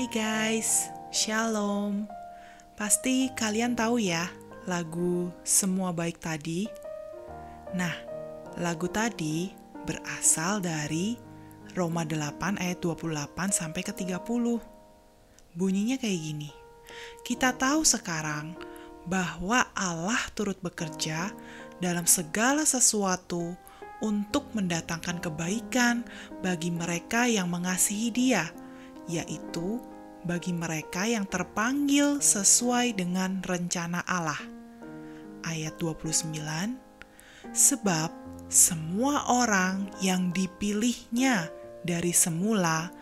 Hai guys, Shalom. Pasti kalian tahu ya lagu Semua Baik tadi? Nah, lagu tadi berasal dari Roma 8 ayat 28 sampai ke 30. Bunyinya kayak gini. Kita tahu sekarang bahwa Allah turut bekerja dalam segala sesuatu untuk mendatangkan kebaikan bagi mereka yang mengasihi Dia, yaitu bagi mereka yang terpanggil sesuai dengan rencana Allah. Ayat 29 Sebab semua orang yang dipilihnya dari semula,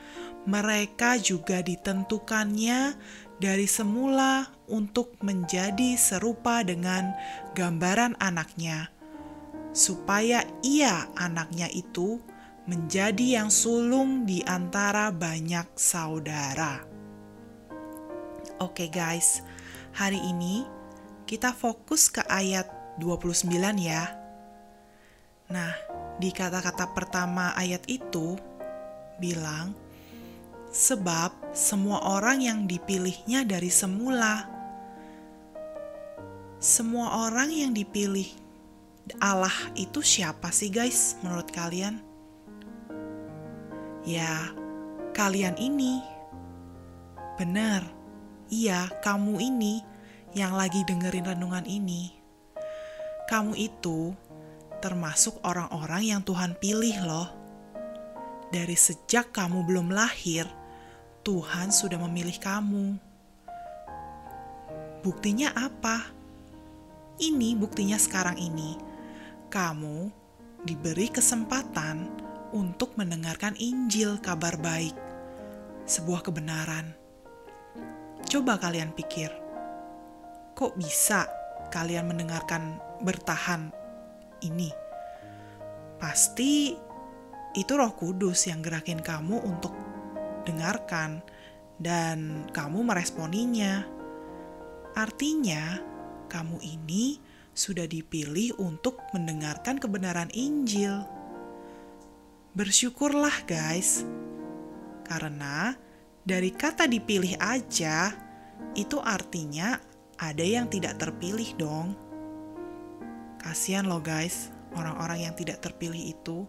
mereka juga ditentukannya dari semula untuk menjadi serupa dengan gambaran anaknya, supaya ia anaknya itu menjadi yang sulung di antara banyak saudara. Oke guys, hari ini kita fokus ke ayat 29 ya. Nah, di kata-kata pertama ayat itu bilang, sebab semua orang yang dipilihnya dari semula. Semua orang yang dipilih Allah itu siapa sih guys menurut kalian? Ya, kalian ini. Benar, iya kamu ini yang lagi dengerin renungan ini. Kamu itu termasuk orang-orang yang Tuhan pilih loh. Dari sejak kamu belum lahir, Tuhan sudah memilih kamu. Buktinya apa? Ini buktinya sekarang ini. Kamu diberi kesempatan untuk mendengarkan Injil kabar baik, sebuah kebenaran. Coba kalian pikir, kok bisa kalian mendengarkan bertahan ini? Pasti itu Roh Kudus yang gerakin kamu untuk dengarkan dan kamu meresponinya. Artinya, kamu ini sudah dipilih untuk mendengarkan kebenaran Injil. Bersyukurlah, guys, karena dari kata dipilih aja itu artinya ada yang tidak terpilih, dong. Kasihan loh, guys, orang-orang yang tidak terpilih itu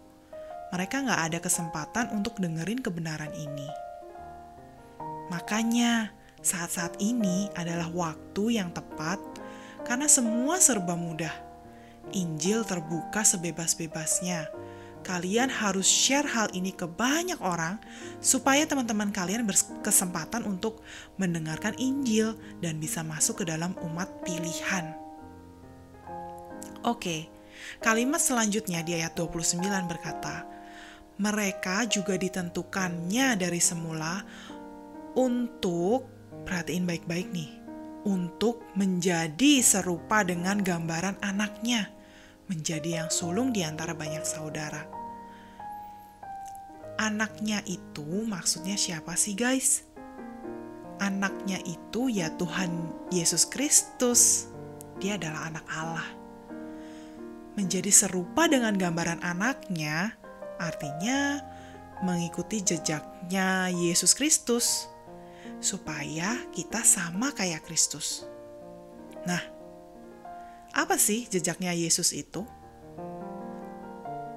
mereka nggak ada kesempatan untuk dengerin kebenaran ini. Makanya, saat-saat ini adalah waktu yang tepat karena semua serba mudah. Injil terbuka sebebas-bebasnya. Kalian harus share hal ini ke banyak orang supaya teman-teman kalian berkesempatan untuk mendengarkan Injil dan bisa masuk ke dalam umat pilihan. Oke, kalimat selanjutnya di ayat 29 berkata, mereka juga ditentukannya dari semula untuk, perhatiin baik-baik nih, untuk menjadi serupa dengan gambaran anaknya, menjadi yang sulung di antara banyak saudara. Anaknya itu maksudnya siapa sih guys? Anaknya itu ya Tuhan Yesus Kristus. Dia adalah anak Allah. Menjadi serupa dengan gambaran anaknya, Artinya, mengikuti jejaknya Yesus Kristus. supaya kita sama kayak Kristus. Nah, apa sih jejaknya Yesus itu?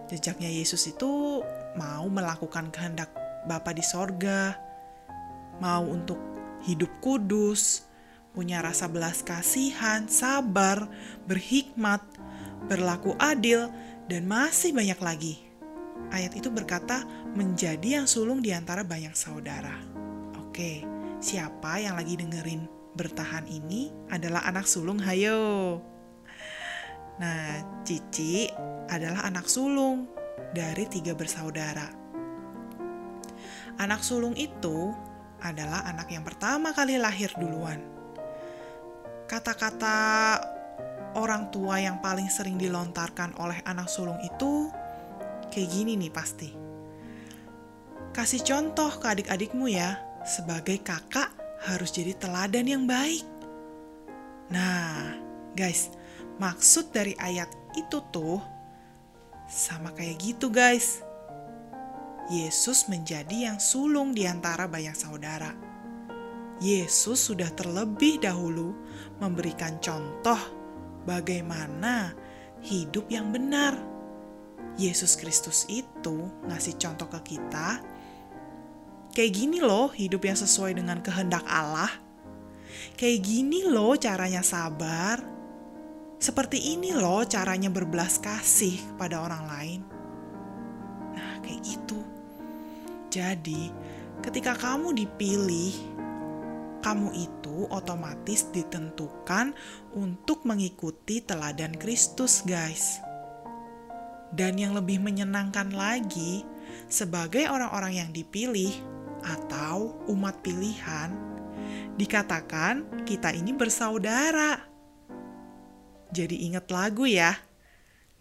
Jejaknya Yesus itu mau melakukan kehendak Bapa di sorga, mau untuk hidup kudus, punya rasa belas kasihan, sabar, berhikmat, berlaku adil, dan masih banyak lagi. Ayat itu berkata, menjadi yang sulung di antara banyak saudara. Oke, siapa yang lagi dengerin bertahan ini adalah anak sulung, hayo. Nah, Cici adalah anak sulung dari tiga bersaudara. Anak sulung itu adalah anak yang pertama kali lahir duluan. Kata-kata orang tua yang paling sering dilontarkan oleh anak sulung itu kayak gini nih pasti. Kasih contoh ke adik-adikmu ya, sebagai kakak harus jadi teladan yang baik. Nah, guys, maksud dari ayat itu tuh sama kayak gitu guys. Yesus menjadi yang sulung di antara banyak saudara. Yesus sudah terlebih dahulu memberikan contoh bagaimana hidup yang benar. Yesus Kristus itu ngasih contoh ke kita. Kayak gini loh hidup yang sesuai dengan kehendak Allah. Kayak gini loh caranya sabar. Seperti ini loh caranya berbelas kasih kepada orang lain. Nah, kayak gitu. Jadi, ketika kamu dipilih, kamu itu otomatis ditentukan untuk mengikuti teladan Kristus, guys. Dan yang lebih menyenangkan lagi, sebagai orang-orang yang dipilih atau umat pilihan, dikatakan kita ini bersaudara. Jadi ingat lagu ya.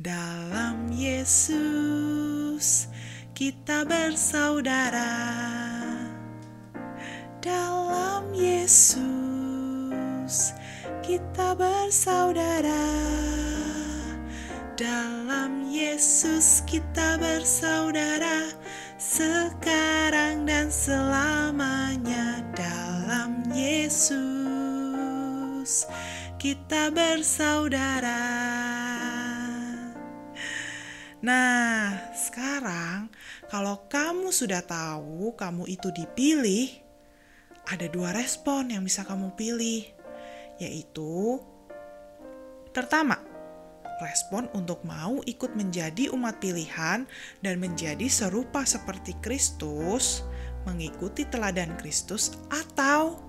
Dalam Yesus kita bersaudara. Dalam Yesus kita bersaudara. Dalam Yesus kita bersaudara sekarang dan selamanya dalam Yesus kita bersaudara. Nah, sekarang kalau kamu sudah tahu kamu itu dipilih, ada dua respon yang bisa kamu pilih, yaitu pertama, respon untuk mau ikut menjadi umat pilihan dan menjadi serupa seperti Kristus, mengikuti teladan Kristus, atau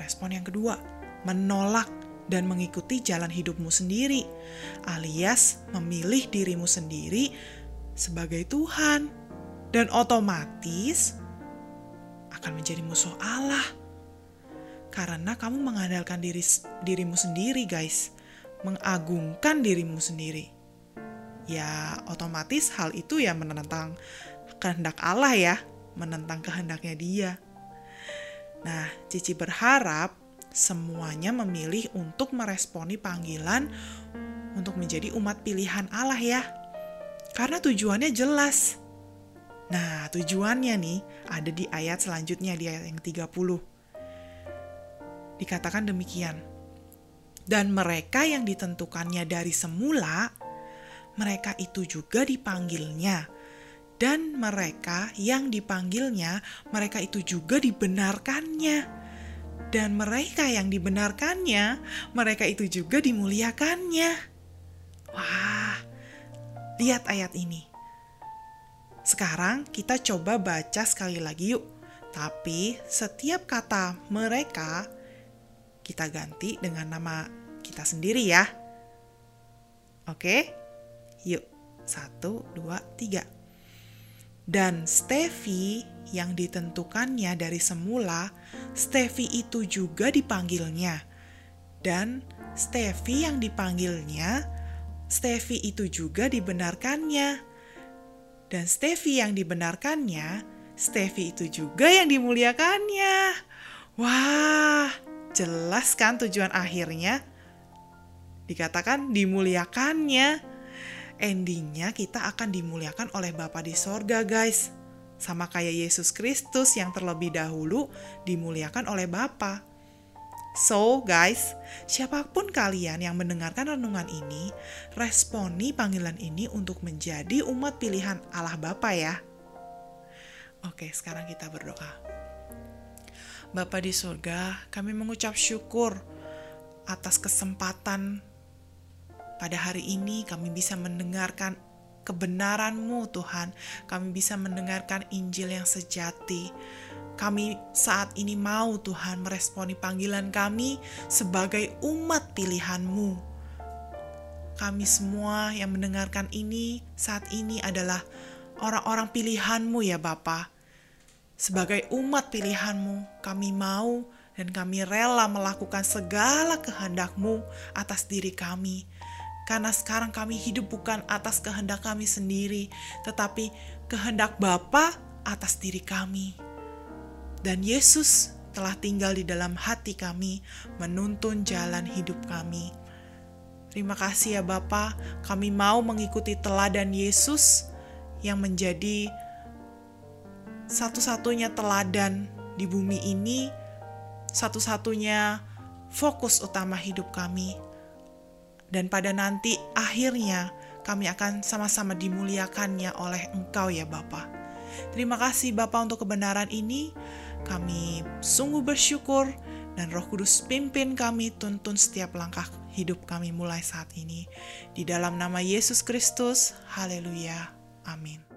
respon yang kedua, menolak dan mengikuti jalan hidupmu sendiri, alias memilih dirimu sendiri sebagai Tuhan, dan otomatis akan menjadi musuh Allah karena kamu mengandalkan diri dirimu sendiri, guys, mengagungkan dirimu sendiri. Ya, otomatis hal itu ya menentang kehendak Allah ya, menentang kehendaknya Dia. Nah, Cici berharap semuanya memilih untuk meresponi panggilan untuk menjadi umat pilihan Allah ya. Karena tujuannya jelas. Nah, tujuannya nih ada di ayat selanjutnya di ayat yang 30. Dikatakan demikian. Dan mereka yang ditentukannya dari semula, mereka itu juga dipanggilnya. Dan mereka yang dipanggilnya, mereka itu juga dibenarkannya dan mereka yang dibenarkannya, mereka itu juga dimuliakannya. Wah, lihat ayat ini. Sekarang kita coba baca sekali lagi yuk. Tapi setiap kata mereka kita ganti dengan nama kita sendiri ya. Oke? Yuk. Satu, dua, tiga. Dan Steffi yang ditentukannya dari semula, Steffi itu juga dipanggilnya. Dan Steffi yang dipanggilnya, Steffi itu juga dibenarkannya. Dan Steffi yang dibenarkannya, Steffi itu juga yang dimuliakannya. Wah, jelas kan tujuan akhirnya? Dikatakan dimuliakannya. Endingnya kita akan dimuliakan oleh Bapa di sorga guys sama kayak Yesus Kristus yang terlebih dahulu dimuliakan oleh Bapa. So, guys, siapa pun kalian yang mendengarkan renungan ini, responi panggilan ini untuk menjadi umat pilihan Allah Bapa ya. Oke, sekarang kita berdoa. Bapa di surga, kami mengucap syukur atas kesempatan pada hari ini kami bisa mendengarkan kebenaran-Mu Tuhan. Kami bisa mendengarkan Injil yang sejati. Kami saat ini mau Tuhan meresponi panggilan kami sebagai umat pilihan-Mu. Kami semua yang mendengarkan ini saat ini adalah orang-orang pilihan-Mu ya Bapa. Sebagai umat pilihan-Mu, kami mau dan kami rela melakukan segala kehendak-Mu atas diri kami karena sekarang kami hidup bukan atas kehendak kami sendiri, tetapi kehendak Bapa atas diri kami. Dan Yesus telah tinggal di dalam hati kami, menuntun jalan hidup kami. Terima kasih ya Bapa, kami mau mengikuti teladan Yesus yang menjadi satu-satunya teladan di bumi ini, satu-satunya fokus utama hidup kami dan pada nanti akhirnya kami akan sama-sama dimuliakannya oleh Engkau ya Bapa. Terima kasih Bapa untuk kebenaran ini. Kami sungguh bersyukur dan Roh Kudus pimpin kami tuntun setiap langkah hidup kami mulai saat ini. Di dalam nama Yesus Kristus, haleluya. Amin.